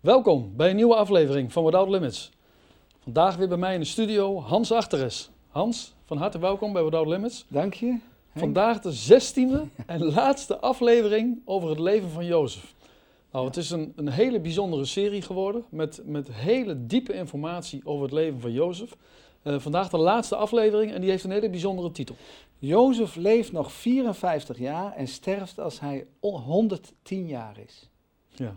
Welkom bij een nieuwe aflevering van Without Limits. Vandaag weer bij mij in de studio Hans Achteres. Hans, van harte welkom bij Without Limits. Dank je. Henk. Vandaag de zestiende en laatste aflevering over het leven van Jozef. Nou, het is een, een hele bijzondere serie geworden met, met hele diepe informatie over het leven van Jozef. Eh, vandaag de laatste aflevering en die heeft een hele bijzondere titel. Jozef leeft nog 54 jaar en sterft als hij on- 110 jaar is. Ja.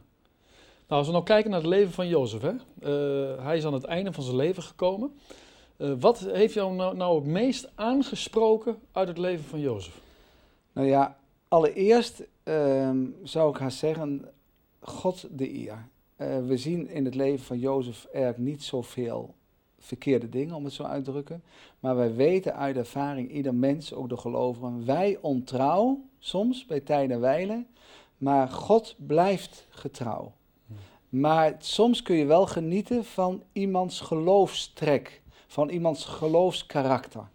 Nou, als we nou kijken naar het leven van Jozef, hè? eh, hij is aan het einde van zijn leven gekomen. Eh, wat heeft jou nou, nou het meest aangesproken uit het leven van Jozef? Nou ja, allereerst ehm, zou ik haar zeggen, God de eer. Eh, we zien in het leven van Jozef eigenlijk niet zoveel verkeerde dingen, om het zo uit te drukken. Maar wij weten uit ervaring, ieder mens, ook de gelovigen, wij ontrouw, soms bij tijden en wijlen, maar God blijft getrouw. Maar soms kun je wel genieten van iemands geloofstrek, van iemands geloofskarakter.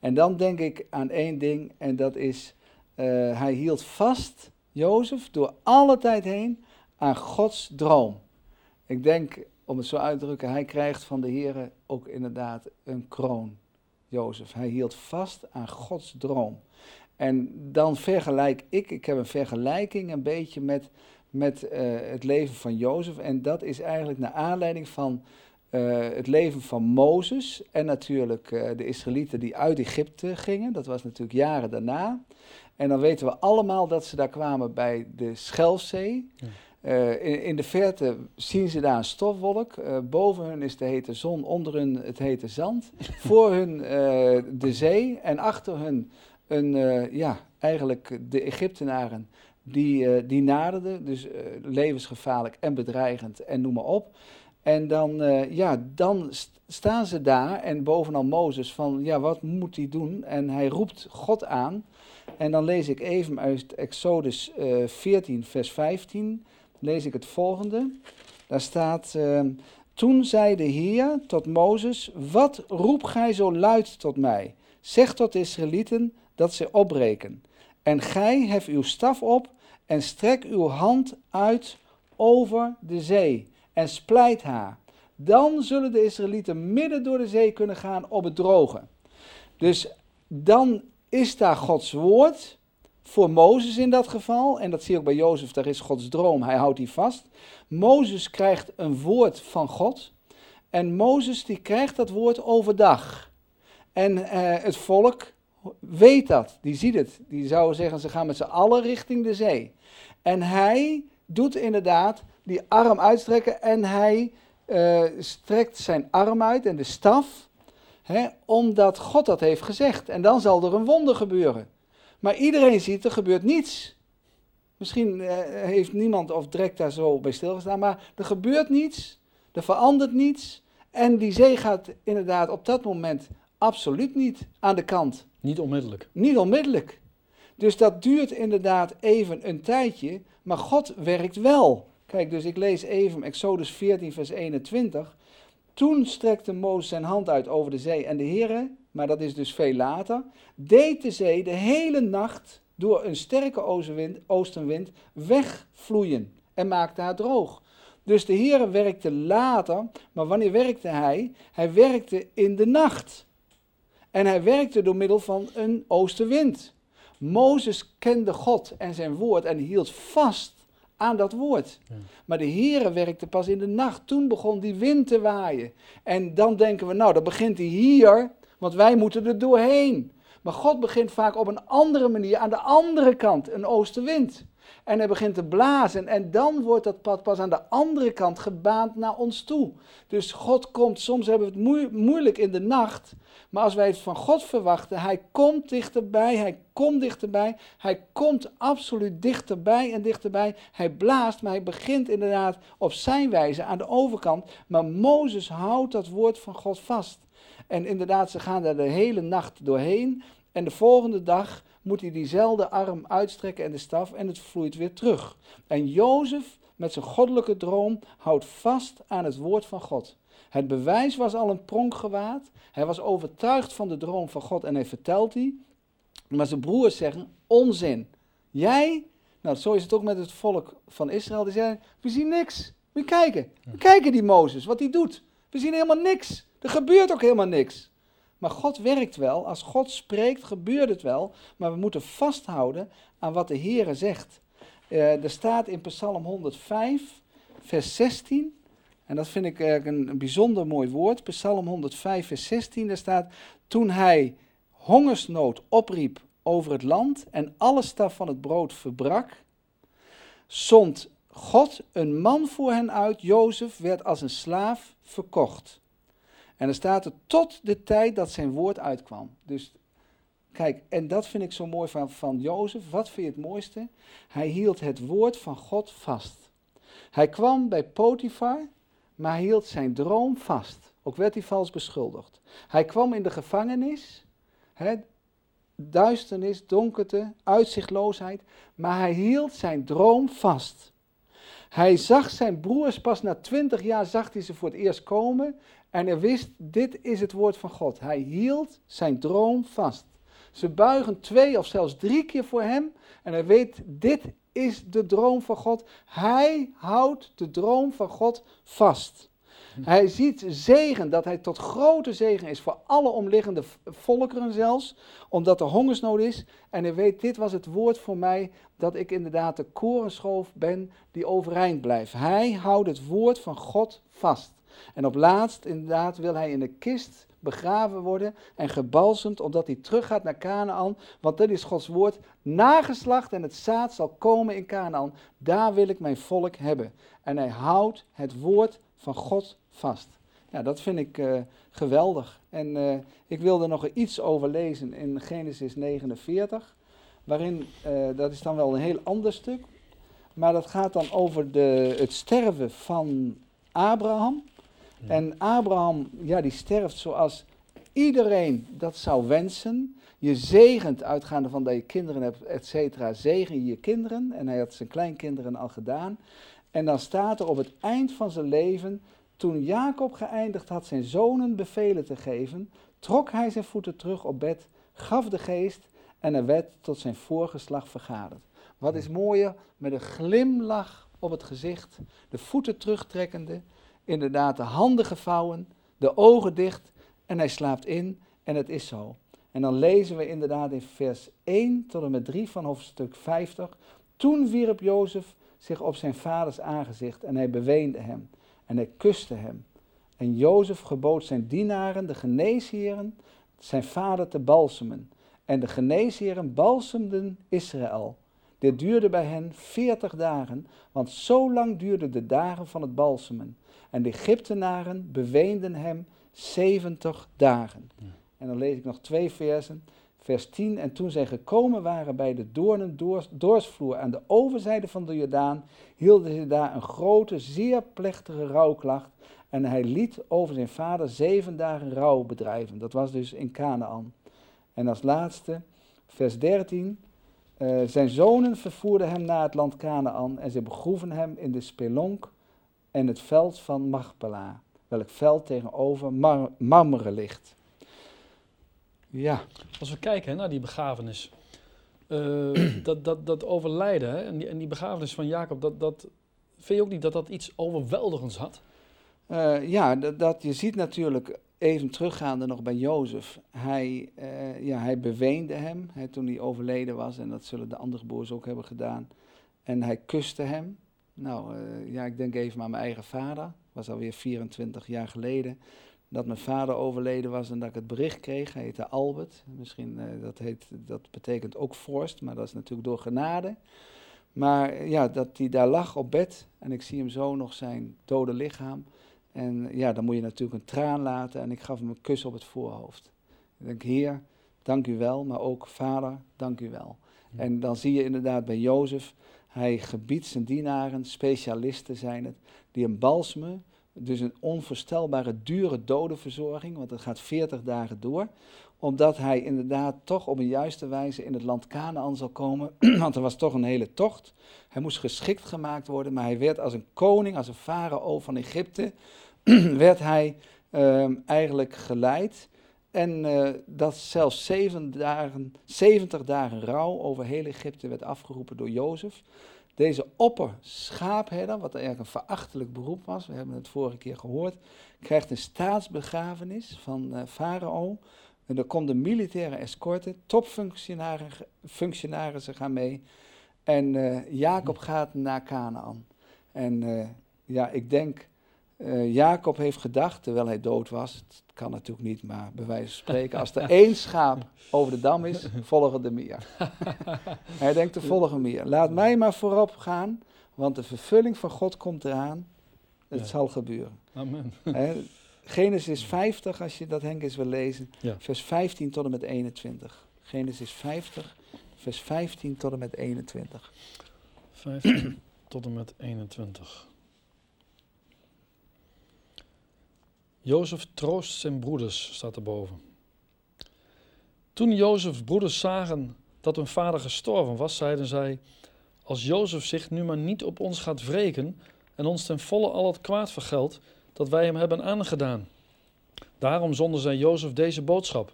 En dan denk ik aan één ding, en dat is, eh, hij hield vast, Jozef, door alle tijd heen aan Gods droom. Ik denk, om het zo uit te drukken, hij krijgt van de Heer ook inderdaad een kroon, Jozef. Hij hield vast aan Gods droom. En dan vergelijk ik, ik heb een vergelijking een beetje met, met eh, het leven van Jozef. En dat is eigenlijk naar aanleiding van eh, het leven van Mozes en natuurlijk eh, de Israëlieten die uit Egypte gingen. Dat was natuurlijk jaren daarna. En dan weten we allemaal dat ze daar kwamen bij de Schelfzee. Ja. In, in de verte zien ze daar een stofwolk. Boven hun is de hete zon, onder hun het hete zand. Voor hun de zee en achter hun een, ja, eigenlijk de Egyptenaren die, eh, die naderden. Dus eh, levensgevaarlijk en bedreigend en noem maar op. En dan, eh, ja, dan st- staan ze daar en bovenal Mozes van, ja, wat moet hij doen? En hij roept God aan. En dan lees ik even uit Exodus eh 14, vers 15, lees ik het volgende. Daar staat, ehm, toen zei de Heer tot Mozes, wat roep gij zo luid tot mij? Zeg tot de Israëlieten dat ze opbreken. En gij hef uw staf op en strek uw hand uit over de zee en splijt haar. Dan zullen de Israëlieten midden door de zee kunnen gaan op het droge. Dus dan is daar Gods woord voor Mozes in dat geval. En dat zie je ook bij Jozef, daar is Gods droom, hij houdt die vast. Mozes krijgt een woord van God. En Mozes die krijgt dat woord overdag. En eh, het volk weet dat, die ziet het. Die zou zeggen, ze gaan met z'n allen richting de zee. En hij doet inderdaad die arm uitstrekken en hij eh, strekt zijn arm uit en de staf, hè, omdat God dat heeft gezegd. En dan zal er een wonder gebeuren. Maar iedereen ziet, er gebeurt niets. Misschien eh, heeft niemand of direct daar zo bij stilgestaan, maar er gebeurt niets, er verandert niets. En die zee gaat inderdaad op dat moment absoluut niet aan de kant. Niet onmiddellijk. Niet onmiddellijk. Dus dat duurt inderdaad even een tijdje, maar God werkt wel. Kijk, dus ik lees even Exodus 14, vers 21. Toen strekte Mozes zijn hand uit over de zee en de Heere, maar dat is dus veel later, deed de zee de hele nacht door een sterke oostenwind, wegvloeien en maakte haar droog. Dus de Heere werkte later, maar wanneer werkte hij? Hij werkte in de nacht. En hij werkte door middel van een oostenwind. Mozes kende God en zijn woord en hield vast aan dat woord. Ja. Maar de Heere werkte pas in de nacht. Toen begon die wind te waaien. En dan denken we, nou, dan begint hij hier, want wij moeten er doorheen. Maar God begint vaak op een andere manier, aan de andere kant, een oostenwind. En hij begint te blazen en dan wordt dat pad pas aan de andere kant gebaand naar ons toe. Dus God komt, soms hebben we het moe- moeilijk in de nacht, maar als wij het van God verwachten, hij komt dichterbij, hij komt dichterbij, hij komt absoluut dichterbij en dichterbij. Hij blaast, maar hij begint inderdaad op zijn wijze aan de overkant. Maar Mozes houdt dat woord van God vast. En inderdaad, ze gaan daar de hele nacht doorheen. En de volgende dag moet hij diezelfde arm uitstrekken en de staf en het vloeit weer terug. En Jozef met zijn goddelijke droom houdt vast aan het woord van God. Het bewijs was al een pronkgewaad. Hij was overtuigd van de droom van God en hij vertelt die. Maar zijn broers zeggen, onzin. Jij, nou zo is het ook met het volk van Israël, die zeggen, we zien niks. Je kijken. We kijken die Mozes, wat hij doet. We zien helemaal niks. Er gebeurt ook helemaal niks. Maar God werkt wel. Als God spreekt, gebeurt het wel. Maar we moeten vasthouden aan wat de Heere zegt. Uh, er staat in Psalm 105, vers 16. En dat vind ik een, een bijzonder mooi woord. Psalm 105, vers 16. Daar staat: Toen hij hongersnood opriep over het land en alle staf van het brood verbrak, zond God een man voor hen uit. Jozef werd als een slaaf verkocht. En er staat er tot de tijd dat zijn woord uitkwam. Dus kijk, en dat vind ik zo mooi van, van Jozef. Wat vind je het mooiste? Hij hield het woord van God vast. Hij kwam bij Potifar, maar hield zijn droom vast. Ook werd hij vals beschuldigd. Hij kwam in de gevangenis, hè, duisternis, donkerte, uitzichtloosheid, maar hij hield zijn droom vast. Hij zag zijn broers pas na twintig jaar, zag hij ze voor het eerst komen en hij wist, dit is het woord van God. Hij hield zijn droom vast. Ze buigen twee of zelfs drie keer voor hem en hij weet, dit is de droom van God. Hij houdt de droom van God vast. Hij ziet zegen, dat hij tot grote zegen is voor alle omliggende volkeren zelfs, omdat er hongersnood is. En hij weet, dit was het woord voor mij, dat ik inderdaad de korenschoof ben die overeind blijft. Hij houdt het woord van God vast. En op laatst, inderdaad, wil hij in de kist begraven worden en gebalsemd, omdat hij teruggaat naar Canaan. Want dat is Gods woord, nageslacht en het zaad zal komen in Canaan. Daar wil ik mijn volk hebben. En hij houdt het woord van God vast. Ja, dat vind ik uh, geweldig. En uh, ik wilde nog iets over lezen in Genesis 49, waarin, uh, dat is dan wel een heel ander stuk, maar dat gaat dan over de, het sterven van Abraham. En Abraham, ja, die sterft zoals iedereen dat zou wensen. Je zegent, uitgaande van dat je kinderen hebt, et cetera, zegen je je kinderen. En hij had zijn kleinkinderen al gedaan. En dan staat er op het eind van zijn leven, toen Jacob geëindigd had zijn zonen bevelen te geven, trok hij zijn voeten terug op bed, gaf de geest en er werd tot zijn voorgeslag vergaderd. Wat is mooier, met een glimlach op het gezicht, de voeten terugtrekkende, inderdaad de handen gevouwen, de ogen dicht en hij slaapt in en het is zo. En dan lezen we inderdaad in vers 1 tot en met 3 van hoofdstuk 50. Toen wierp Jozef zich op zijn vaders aangezicht en hij beweende hem en hij kuste hem. En Jozef gebood zijn dienaren, de geneesheren, zijn vader te balsemen. En de geneesheren balsemden Israël. Dit duurde bij hen veertig dagen, want zo lang duurden de dagen van het balsemen. En de Egyptenaren beweenden hem 70 dagen. En dan lees ik nog twee versen. Vers 10. En toen zij gekomen waren bij de doornen doorsvloer aan de overzijde van de Jordaan, hielden ze daar een grote, zeer plechtige rouwklacht. En hij liet over zijn vader zeven dagen rouw bedrijven. Dat was dus in Canaan. En als laatste, vers 13. Uh, eh, zijn zonen vervoerden hem naar het land Canaan en ze begroeven hem in de spelonk en het veld van Machpela, welk veld tegenover Mar Marmeren ligt. Ja. Als we kijken naar die begrafenis, uh, dat, dat, dat overlijden hè, en, die, en die begrafenis van Jacob, dat, dat, vind je ook niet dat dat iets overweldigends had? Uh, ja, dat, dat, je ziet natuurlijk even teruggaande nog bij Jozef. Hij, uh, ja, hij beweende hem hè, toen hij overleden was en dat zullen de andere broers ook hebben gedaan. En hij kuste hem. Nou, uh, ja, ik denk even aan mijn eigen vader. was alweer 24 jaar geleden dat mijn vader overleden was en dat ik het bericht kreeg. Hij heette Albert. Misschien, uh, dat, heet, dat betekent ook vorst, maar dat is natuurlijk door genade. Maar ja, dat hij daar lag op bed en ik zie hem zo nog zijn dode lichaam. En ja, dan moet je natuurlijk een traan laten en ik gaf hem een kus op het voorhoofd. Ik denk, Heer, dank u wel, maar ook Vader, dank u wel. En dan zie je inderdaad bij Jozef, hij gebiedt zijn dienaren, specialisten zijn het, die een balsemen, dus een onvoorstelbare dure dodenverzorging, want het gaat 40 dagen door, omdat hij inderdaad toch op een juiste wijze in het land Canaan zal komen, want er was toch een hele tocht. Hij moest geschikt gemaakt worden, maar hij werd als een koning, als een farao van Egypte, werd hij uh, eigenlijk geleid. En uh, dat zelfs zeven dagen, 70 dagen rouw over heel Egypte werd afgeroepen door Jozef. Deze opperschaapherder, wat eigenlijk een verachtelijk beroep was, we hebben het vorige keer gehoord, krijgt een staatsbegrafenis van uh, Farao. En er komt de militaire escorte, topfunctionarissen gaan mee. En uh, Jacob gaat naar Canaan. En ja, ik denk, uh, Jacob heeft gedacht, terwijl hij dood was, het kan natuurlijk niet, maar bij wijze van spreken, als er één schaap over de dam is, volgen er meer. hij denkt, er volgen meer. Laat mij maar voorop gaan, want de vervulling van God komt eraan. Het ja. zal gebeuren. Amen. He, Genesis 50, als je dat Henk eens wil lezen, Ja. vers 15 tot en met 21. Genesis 50, vers 15 tot en met 21. 15 tot en met 21. Jozef troost zijn broeders, staat erboven. Toen Jozefs broeders zagen dat hun vader gestorven was, zeiden zij: Als Jozef zich nu maar niet op ons gaat wreken en ons ten volle al het kwaad vergeldt dat wij hem hebben aangedaan. Daarom zonden zij Jozef deze boodschap: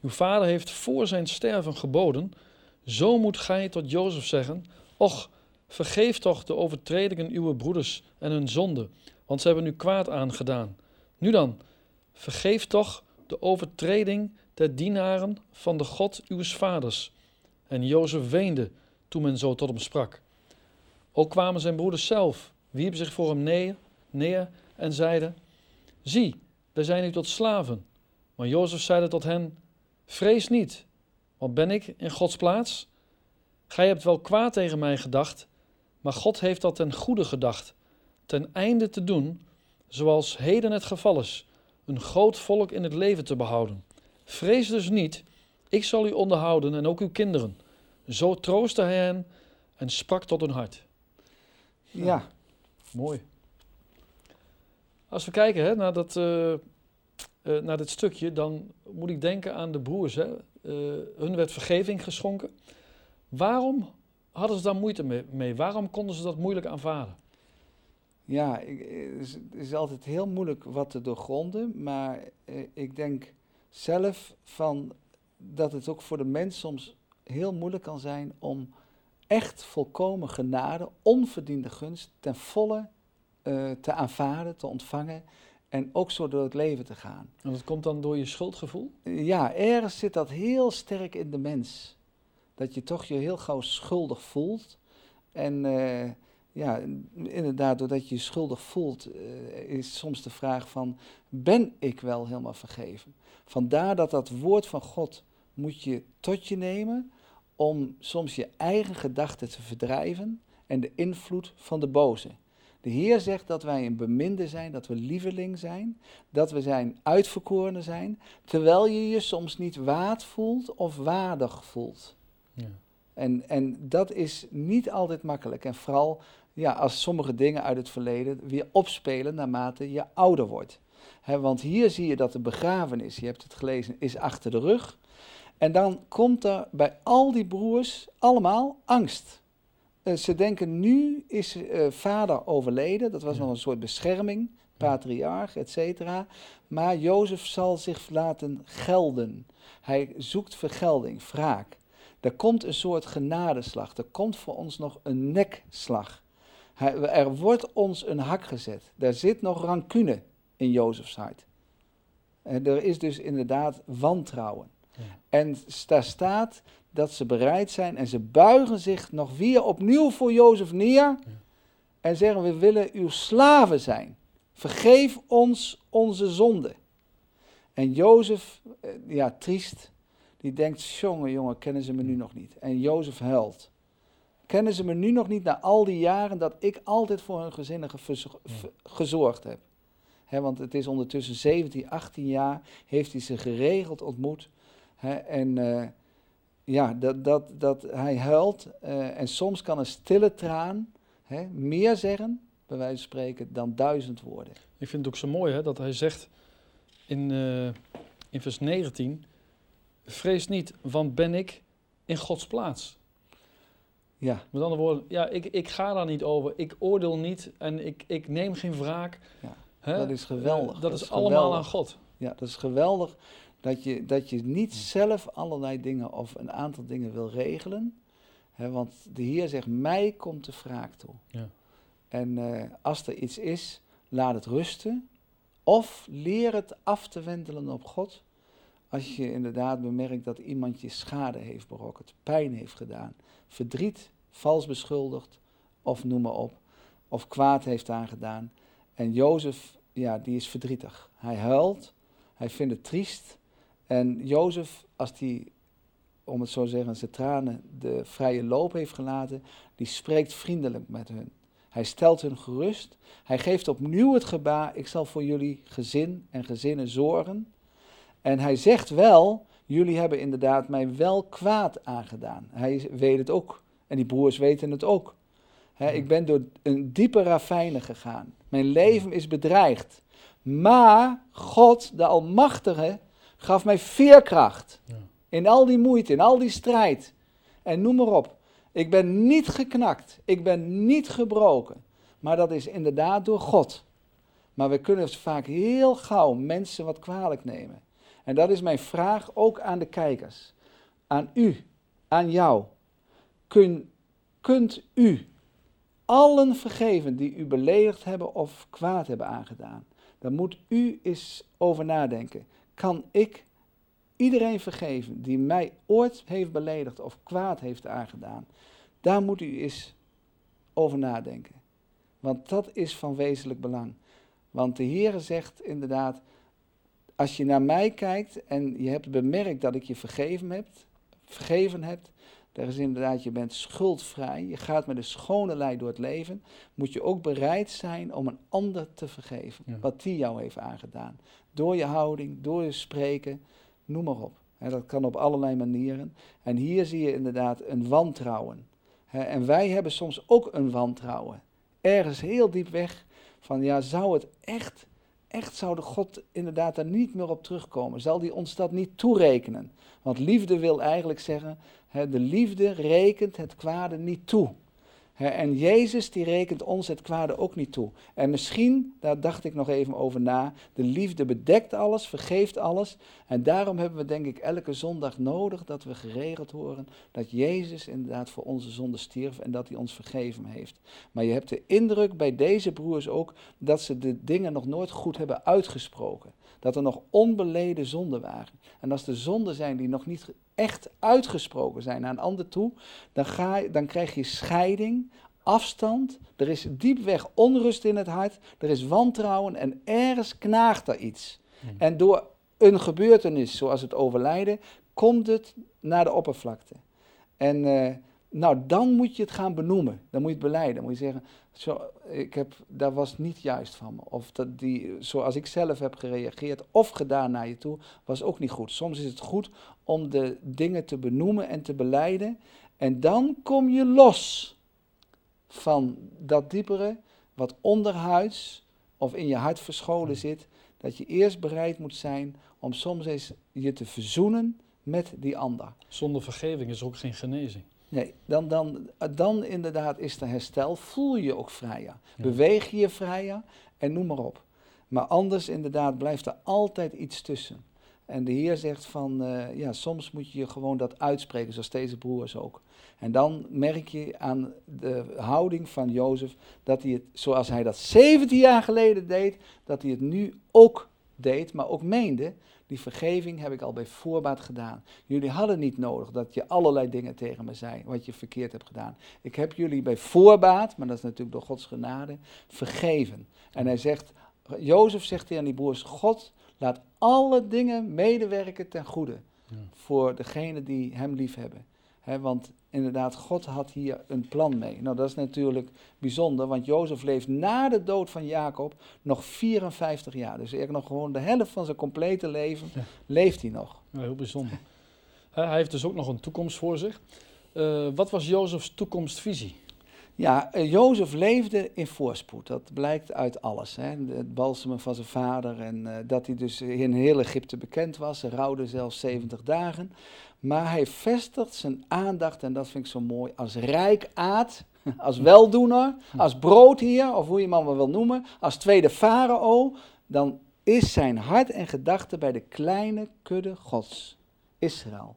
Uw vader heeft voor zijn sterven geboden: Zo moet gij tot Jozef zeggen: Och, vergeef toch de overtredingen uw broeders en hun zonde, want ze hebben u kwaad aangedaan. Nu dan, vergeef toch de overtreding der dienaren van de God uws vaders. En Jozef weende toen men zo tot hem sprak. Ook kwamen zijn broeders zelf, wierpen zich voor hem neer, neer en zeiden: Zie, wij zijn u tot slaven. Maar Jozef zeide tot hen: Vrees niet, want ben ik in Gods plaats? Gij hebt wel kwaad tegen mij gedacht, maar God heeft dat ten goede gedacht, ten einde te doen zoals heden het geval is, een groot volk in het leven te behouden. Vrees dus niet, ik zal u onderhouden en ook uw kinderen. Zo troostte hij hen en sprak tot hun hart. Ja, ja. Mooi. Als we kijken hè, naar, dat, uh, uh, naar dit stukje, dan moet ik denken aan de broers. Hè. Uh, hun werd vergeving geschonken. Waarom hadden ze daar moeite mee, mee? Waarom konden ze dat moeilijk aanvaarden? Ja, het is altijd heel moeilijk wat te doorgronden, maar eh, ik denk zelf van dat het ook voor de mens soms heel moeilijk kan zijn om echt volkomen genade, onverdiende gunst, ten volle uh, te aanvaarden, te ontvangen en ook zo door het leven te gaan. En dat komt dan door je schuldgevoel? Ja, ergens zit dat heel sterk in de mens. Dat je toch je heel gauw schuldig voelt en... Uh, ja, inderdaad, doordat je je schuldig voelt, uh, is soms de vraag van, ben ik wel helemaal vergeven? Vandaar dat dat woord van God moet je tot je nemen om soms je eigen gedachten te verdrijven en de invloed van de boze. De Heer zegt dat wij een beminde zijn, dat we lieveling zijn, dat we zijn uitverkorenen zijn, terwijl je je soms niet waard voelt of waardig voelt. Ja. En, en dat is niet altijd makkelijk. En vooral ja, als sommige dingen uit het verleden weer opspelen naarmate je ouder wordt. He, want hier zie je dat de begrafenis, je hebt het gelezen, is achter de rug. En dan komt er bij al die broers allemaal angst. Uh, ze denken nu is uh, vader overleden, dat was ja. nog een soort bescherming, patriarch, et cetera. Maar Jozef zal zich laten gelden. Hij zoekt vergelding, wraak. Er komt een soort genadeslag, er komt voor ons nog een nekslag. Hij, er wordt ons een hak gezet. Daar zit nog rancune in Jozefs hart. En er is dus inderdaad wantrouwen. Ja. En daar staat dat ze bereid zijn en ze buigen zich nog weer opnieuw voor Jozef neer. Ja. En zeggen: We willen uw slaven zijn. Vergeef ons onze zonde. En Jozef, eh, ja, triest, die denkt: Jongen, jongen, kennen ze me nu nog niet? En Jozef huilt. Kennen ze me nu nog niet na al die jaren dat ik altijd voor hun gezinnen gezorgd heb? He, want het is ondertussen 17, 18 jaar, heeft hij ze geregeld ontmoet. He, en uh, ja, dat, dat, dat hij huilt. Uh, en soms kan een stille traan he, meer zeggen, bij wijze van spreken, dan duizend woorden. Ik vind het ook zo mooi hè, dat hij zegt in, uh, in vers 19: Vrees niet, want ben ik in Gods plaats. Ja. Met andere woorden, ja, ik, ik ga daar niet over. Ik oordeel niet en ik, ik neem geen wraak. Ja, dat is geweldig. Uh, dat, Dat is, allemaal aan God. Ja, dat is geweldig dat je, dat je niet zelf allerlei dingen of een aantal dingen wil regelen. want de Heer zegt, mij komt de wraak toe. Ja. En eh, als er iets is, laat het rusten. Of leer het af te wendelen op God. Als je inderdaad bemerkt dat iemand je schade heeft berokkend, pijn heeft gedaan, verdriet, vals beschuldigd, of noem maar op, of kwaad heeft aangedaan. En Jozef, ja, die is verdrietig. Hij huilt, hij vindt het triest. En Jozef, als die, om het zo te zeggen, zijn tranen de vrije loop heeft gelaten, die spreekt vriendelijk met hun. Hij stelt hun gerust. Hij geeft opnieuw het gebaar: Ik zal voor jullie gezin en gezinnen zorgen. En hij zegt wel: Jullie hebben inderdaad mij wel kwaad aangedaan. Hij weet het ook. En die broers weten het ook. ik ben door een diepe ravijnen gegaan. Mijn leven is bedreigd. Maar God, de Almachtige, gaf mij veerkracht. In al die moeite, in al die strijd. En noem maar op. Ik ben niet geknakt. Ik ben niet gebroken. Maar dat is inderdaad door God. Maar we kunnen vaak heel gauw mensen wat kwalijk nemen. En dat is mijn vraag ook aan de kijkers. Aan u, aan jou. Kun, kunt u allen vergeven die u beledigd hebben of kwaad hebben aangedaan? Dan moet u eens over nadenken. Kan ik iedereen vergeven die mij ooit heeft beledigd of kwaad heeft aangedaan? Daar moet u eens over nadenken. Want dat is van wezenlijk belang. Want de Heer zegt inderdaad, als je naar mij kijkt en je hebt bemerkt dat ik je vergeven heb, vergeven hebt, dat is inderdaad, je bent schuldvrij, je gaat met een schone lei door het leven, moet je ook bereid zijn om een ander te vergeven, wat die jou heeft aangedaan. Door je houding, door je spreken, noem maar op. dat kan op allerlei manieren. En hier zie je inderdaad een wantrouwen. en wij hebben soms ook een wantrouwen. Ergens heel diep weg van, ja, zou het echt echt zou de God inderdaad daar niet meer op terugkomen? Zal die ons dat niet toerekenen? Want liefde wil eigenlijk zeggen, hè, de liefde rekent het kwade niet toe en Jezus die rekent ons het kwade ook niet toe. En misschien, daar dacht ik nog even over na, de liefde bedekt alles, vergeeft alles. En daarom hebben we denk ik elke zondag nodig dat we geregeld horen dat Jezus inderdaad voor onze zonde stierf en dat hij ons vergeven heeft. Maar je hebt de indruk bij deze broers ook dat ze de dingen nog nooit goed hebben uitgesproken. Dat er nog onbeleden zonden waren. En als er zonden zijn die nog niet echt uitgesproken zijn naar een ander toe, dan, ga dan krijg je scheiding, afstand, er is diepweg onrust in het hart, er is wantrouwen en ergens knaagt er iets. Hmm. En door een gebeurtenis zoals het overlijden, komt het naar de oppervlakte. En uh, nou, dan moet je het gaan benoemen. Dan moet je het beleiden. Dan moet je zeggen, zo, ik heb, dat was niet juist van me. Of dat die, zoals ik zelf heb gereageerd of gedaan naar je toe, was ook niet goed. Soms is het goed om de dingen te benoemen en te beleiden. En dan kom je los van dat diepere, wat onderhuids of in je hart verscholen zit. Dat je eerst bereid moet zijn om soms eens je te verzoenen met die ander. Zonder vergeving is ook geen genezing. Nee, dan, dan, dan inderdaad is er herstel. Voel je ook vrijer. Beweeg je je vrijer en noem maar op. Maar anders inderdaad blijft er altijd iets tussen. En de Heer zegt van, uh, ja, soms moet je gewoon dat uitspreken, zoals deze broers ook. En dan merk je aan de houding van Jozef dat hij het, zoals hij dat 17 jaar geleden deed, dat hij het nu ook deed, maar ook meende. Die vergeving heb ik al bij voorbaat gedaan. Jullie hadden niet nodig dat je allerlei dingen tegen me zei, wat je verkeerd hebt gedaan. Ik heb jullie bij voorbaat, maar dat is natuurlijk door Gods genade, vergeven. En hij zegt, Jozef zegt hij aan die broers, God laat alle dingen medewerken ten goede voor degenen die hem lief hebben. want inderdaad, God had hier een plan mee. Nou, dat is natuurlijk bijzonder, want Jozef leeft na de dood van Jacob nog 54 jaar. Dus eigenlijk nog gewoon de helft van zijn complete leven leeft hij nog. Ja, heel bijzonder. hij heeft dus ook nog een toekomst voor zich. Uh, wat was Jozefs toekomstvisie? Ja, uh, Jozef leefde in voorspoed. Dat blijkt uit alles. Hè. Het balsemen van zijn vader en uh, dat hij dus in heel Egypte bekend was. Hij rouwde zelfs 70 dagen. Maar hij vestigt zijn aandacht, en dat vind ik zo mooi, als rijkaard, als weldoener, als broodheer, of hoe je hem maar wil noemen, als tweede farao. Dan is zijn hart en gedachte bij de kleine kudde gods, Israël.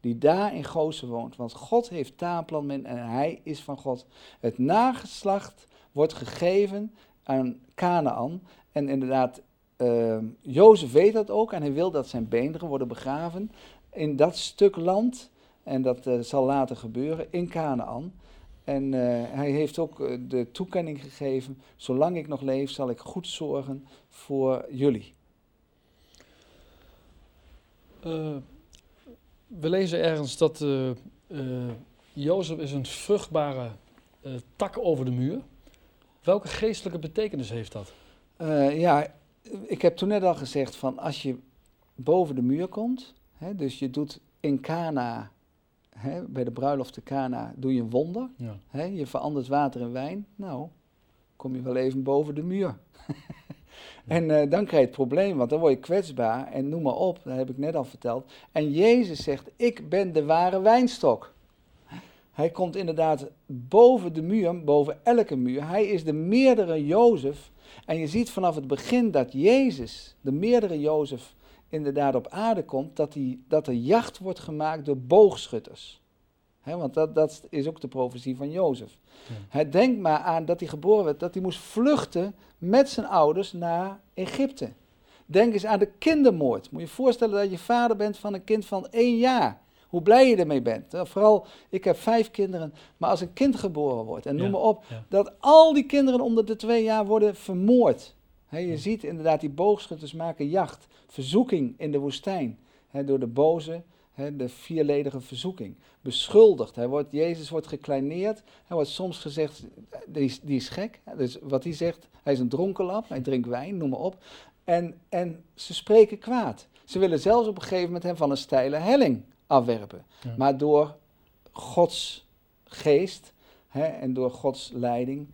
die daar in Gozen woont. Want God heeft taaplan met en hij is van God. Het nageslacht wordt gegeven aan Canaan. En inderdaad, uh, Jozef weet dat ook en hij wil dat zijn beenderen worden begraven in dat stuk land. En dat uh, zal later gebeuren in Canaan. En uh, hij heeft ook uh, de toekenning gegeven: zolang ik nog leef, zal ik goed zorgen voor jullie. We lezen ergens dat Jozef is een vruchtbare tak over de muur. Welke geestelijke betekenis heeft dat? ja, ik heb toen net al gezegd van als je boven de muur komt, dus je doet in Cana Hè, bij de bruiloft te Cana doe je een wonder. Ja. Je verandert water in wijn. Nou, kom je wel even boven de muur. en uh, dan krijg je het probleem, want dan word je kwetsbaar en noem maar op. Dat heb ik net al verteld. En Jezus zegt, ik ben de ware wijnstok. Hij komt inderdaad boven de muur, boven elke muur. Hij is de meerdere Jozef. En je ziet vanaf het begin dat Jezus, de meerdere Jozef, inderdaad op aarde komt, dat, die, dat er jacht wordt gemaakt door boogschutters. want dat, dat is ook de profetie van Jozef. Ja. Hij denkt maar aan dat hij geboren werd, dat hij moest vluchten met zijn ouders naar Egypte. Denk eens aan de kindermoord. Moet je je voorstellen dat je vader bent van een kind van één jaar. Hoe blij je ermee bent. Vooral, ik heb vijf kinderen, maar als een kind geboren wordt, en noem maar op, dat al die kinderen onder de twee jaar worden vermoord je ziet inderdaad, die boogschutters maken jacht, verzoeking in de woestijn. door de boze, de vierledige verzoeking. Beschuldigd. Hij wordt, Jezus wordt gekleineerd. Hij wordt soms gezegd, die is, die is gek. Dus wat hij zegt, hij is een dronkenlap, hij drinkt wijn, noem maar op. En, en ze spreken kwaad. Ze willen zelfs op een gegeven moment hem van een steile helling afwerpen. Maar door Gods geest en door Gods leiding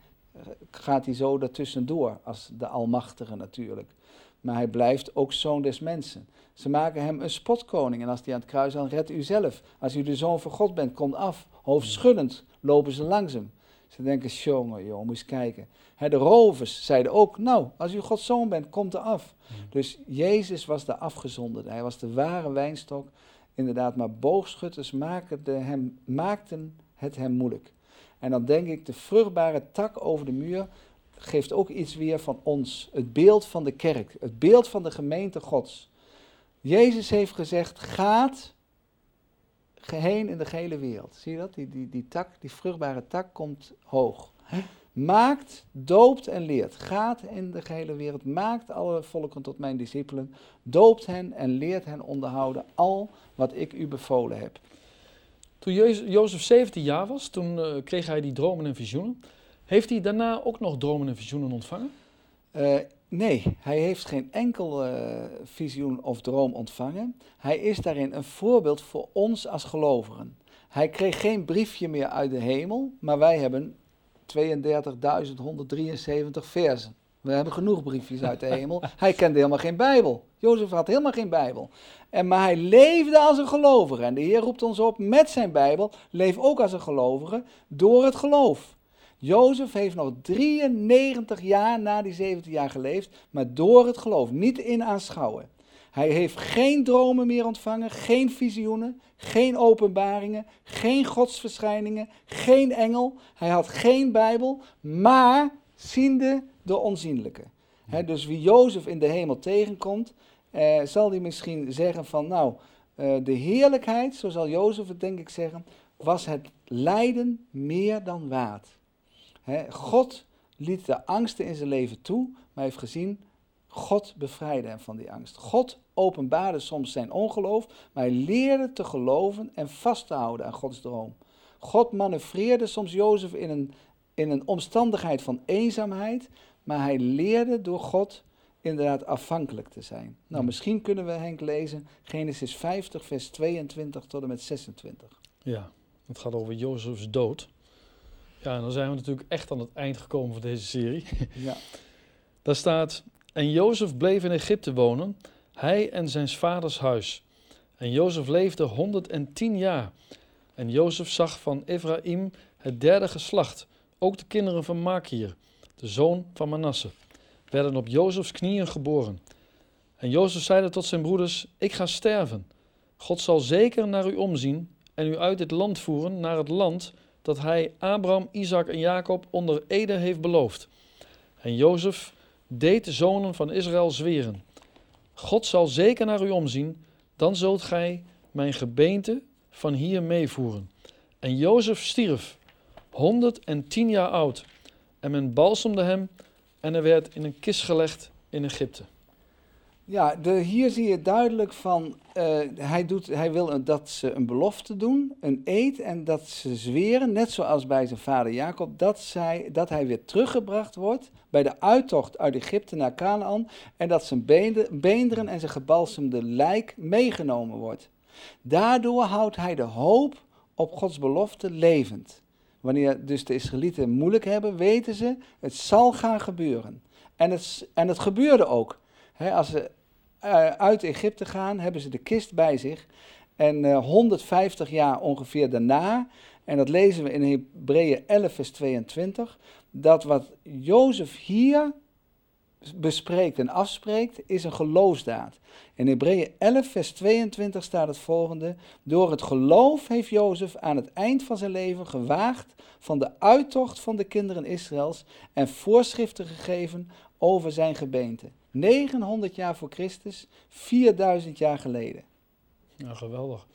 gaat hij zo daartussendoor, als de Almachtige natuurlijk. Maar hij blijft ook zoon des mensen. Ze maken hem een spotkoning. En als hij aan het kruis dan redt u zelf. Als u de zoon van God bent, kom af. Hoofdschuddend lopen ze langs hem. Ze denken, jongen, joh, moet eens kijken. de rovers zeiden ook, nou, als u Gods zoon bent, komt er af. Dus Jezus was de afgezonderde. Hij was de ware wijnstok. Inderdaad, maar boogschutters maakten, hem, maakten het hem moeilijk. En dan denk ik, de vruchtbare tak over de muur geeft ook iets weer van ons. Het beeld van de kerk, het beeld van de gemeente Gods. Jezus heeft gezegd, gaat geheen in de gehele wereld. Zie je dat? Die, die, die tak, die vruchtbare tak komt hoog. Maakt, doopt en leert. Gaat in de gehele wereld. Maakt alle volken tot mijn discipelen. Doopt hen en leert hen onderhouden al wat ik u bevolen heb. Toen Jozef 17 jaar was, toen uh, kreeg hij die dromen en visioenen. Heeft hij daarna ook nog dromen en visioenen ontvangen? Uh, nee, hij heeft geen enkel uh, visioen of droom ontvangen. Hij is daarin een voorbeeld voor ons als gelovigen. Hij kreeg geen briefje meer uit de hemel, maar wij hebben 32.173 versen. We hebben genoeg briefjes uit de hemel. Hij kende helemaal geen Bijbel. Jozef had helemaal geen Bijbel. En, maar hij leefde als een gelovige. En de Heer roept ons op met zijn Bijbel. Leef ook als een gelovige door het geloof. Jozef heeft nog 93 jaar na die 17 jaar geleefd, maar door het geloof, niet in aanschouwen. Hij heeft geen dromen meer ontvangen, geen visioenen, geen openbaringen, geen godsverschijningen, geen engel. Hij had geen Bijbel, maar ziende de onzienlijke. dus wie Jozef in de hemel tegenkomt, eh, zal hij misschien zeggen van, nou, eh, de heerlijkheid, zo zal Jozef het denk ik zeggen, was het lijden meer dan waard. God liet de angsten in zijn leven toe, maar heeft gezien, God bevrijdde hem van die angst. God openbaarde soms zijn ongeloof, maar hij leerde te geloven en vast te houden aan Gods droom. God manoeuvreerde soms Jozef in een, in een omstandigheid van eenzaamheid, maar hij leerde door God inderdaad afhankelijk te zijn. Nou, misschien kunnen we Henk lezen Genesis 50, vers 22 tot en met 26. Ja, het gaat over Jozefs dood. Ja, en dan zijn we natuurlijk echt aan het eind gekomen van deze serie. Ja. Daar staat, en Jozef bleef in Egypte wonen, hij en zijn vaders huis. En Jozef leefde 110 jaar. En Jozef zag van Ephraim het derde geslacht, ook de kinderen van Makir, de zoon van Manasse werden op Jozefs knieën geboren. En Jozef zeide tot zijn broeders, ik ga sterven. God zal zeker naar u omzien en u uit dit land voeren naar het land dat hij Abraham, Isaac en Jacob onder Ede heeft beloofd. En Jozef deed de zonen van Israël zweren. God zal zeker naar u omzien, dan zult gij mijn gebeente van hier meevoeren. En Jozef stierf, 110 jaar oud, en men balsemde hem en hij werd in een kist gelegd in Egypte. Ja, de, hier zie je duidelijk van, uh, hij, doet, hij wil dat ze een belofte doen, een eed, en dat ze zweren, net zoals bij zijn vader Jacob, dat, zij, dat hij weer teruggebracht wordt bij de uittocht uit Egypte naar Canaan, en dat zijn beenderen en zijn gebalsemde lijk meegenomen wordt. Daardoor houdt hij de hoop op Gods belofte levend. Wanneer dus de Israëlieten moeilijk hebben, weten ze, het zal gaan gebeuren. En het, en het gebeurde ook als ze uh, uit Egypte gaan, hebben ze de kist bij zich. En uh, eh, 150 jaar ongeveer daarna, en dat lezen we in Hebreeën 11, vers 22, dat wat Jozef hier bespreekt en afspreekt, is een geloofsdaad. In Hebreeën 11, vers 22 staat het volgende. Door het geloof heeft Jozef aan het eind van zijn leven gewaagd van de uittocht van de kinderen Israëls en voorschriften gegeven over zijn gebeente. 900 jaar voor Christus, 4000 jaar geleden. Geweldig.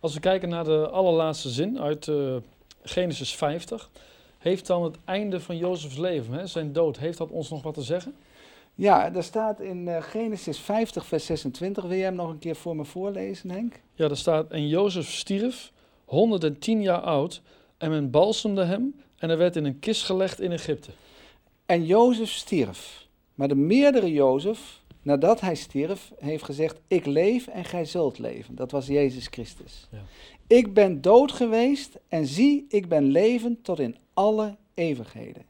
Als we kijken naar de allerlaatste zin uit uh, Genesis 50, heeft dan het einde van Jozefs leven, hè, zijn dood, heeft dat ons nog wat te zeggen? Ja, daar staat in uh, Genesis 50, vers 26. Wil jij hem nog een keer voor me voorlezen, Henk? Ja, daar staat: En Jozef stierf, 110 jaar oud, en men balsemde hem, en hij werd in een kist gelegd in Egypte. En Jozef stierf. Maar de meerdere Jozef, nadat hij stierf, heeft gezegd: Ik leef en gij zult leven. Dat was Jezus Christus. Ja. Ik ben dood geweest en zie, ik ben levend tot in alle eeuwigheden.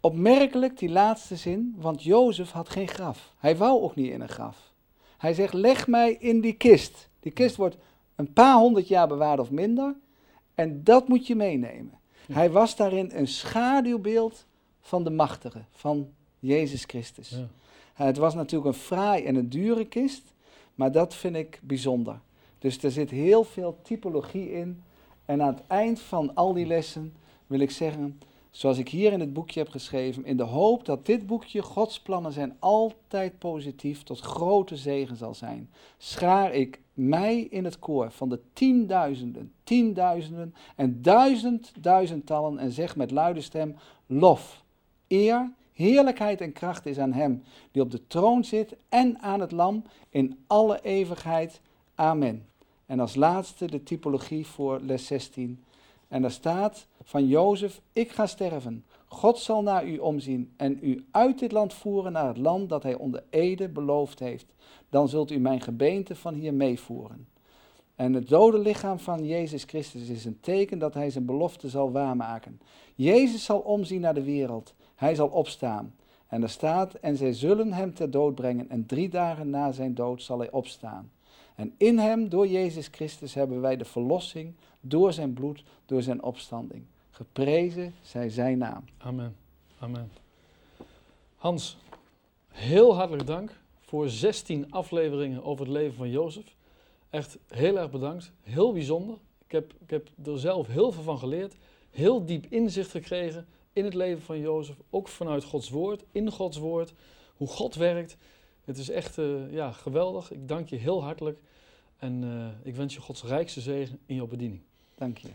Opmerkelijk die laatste zin, want Jozef had geen graf. Hij wou ook niet in een graf. Hij zegt: Leg mij in die kist. Die kist wordt een paar honderd jaar bewaard of minder. En dat moet je meenemen. Hij was daarin een schaduwbeeld van de machtige, van Jezus Christus. Ja. Het was natuurlijk een fraai en een dure kist, maar dat vind ik bijzonder. Dus er zit heel veel typologie in. En aan het eind van al die lessen wil ik zeggen, zoals ik hier in het boekje heb geschreven, in de hoop dat dit boekje, Gods plannen zijn altijd positief, tot grote zegen zal zijn, schaar ik mij in het koor van de tienduizenden, tienduizenden en duizend duizendtallen en zeg met luide stem, lof, eer Heerlijkheid en kracht is aan Hem die op de troon zit en aan het lam in alle eeuwigheid. Amen. En als laatste de typologie voor les 16. En daar staat van Jozef, ik ga sterven. God zal naar u omzien en u uit dit land voeren naar het land dat hij onder Ede beloofd heeft. Dan zult u mijn gebeente van hier meevoeren. En het dode lichaam van Jezus Christus is een teken dat hij zijn belofte zal waarmaken. Jezus zal omzien naar de wereld. Hij zal opstaan. En er staat, en zij zullen hem ter dood brengen, en drie dagen na zijn dood zal hij opstaan. En in hem, door Jezus Christus, hebben wij de verlossing door zijn bloed, door zijn opstanding. Geprezen zij zijn naam. Amen. Amen. Hans, heel hartelijk dank voor 16 afleveringen over het leven van Jozef. Echt heel erg bedankt. Heel bijzonder. Ik heb, ik heb er zelf heel veel van geleerd. Heel diep inzicht gekregen in het leven van Jozef, ook vanuit Gods woord, in Gods woord, hoe God werkt. Het is echt uh, ja, geweldig. Ik dank je heel hartelijk en uh, ik wens je Gods rijkste zegen in jouw bediening. Dank je.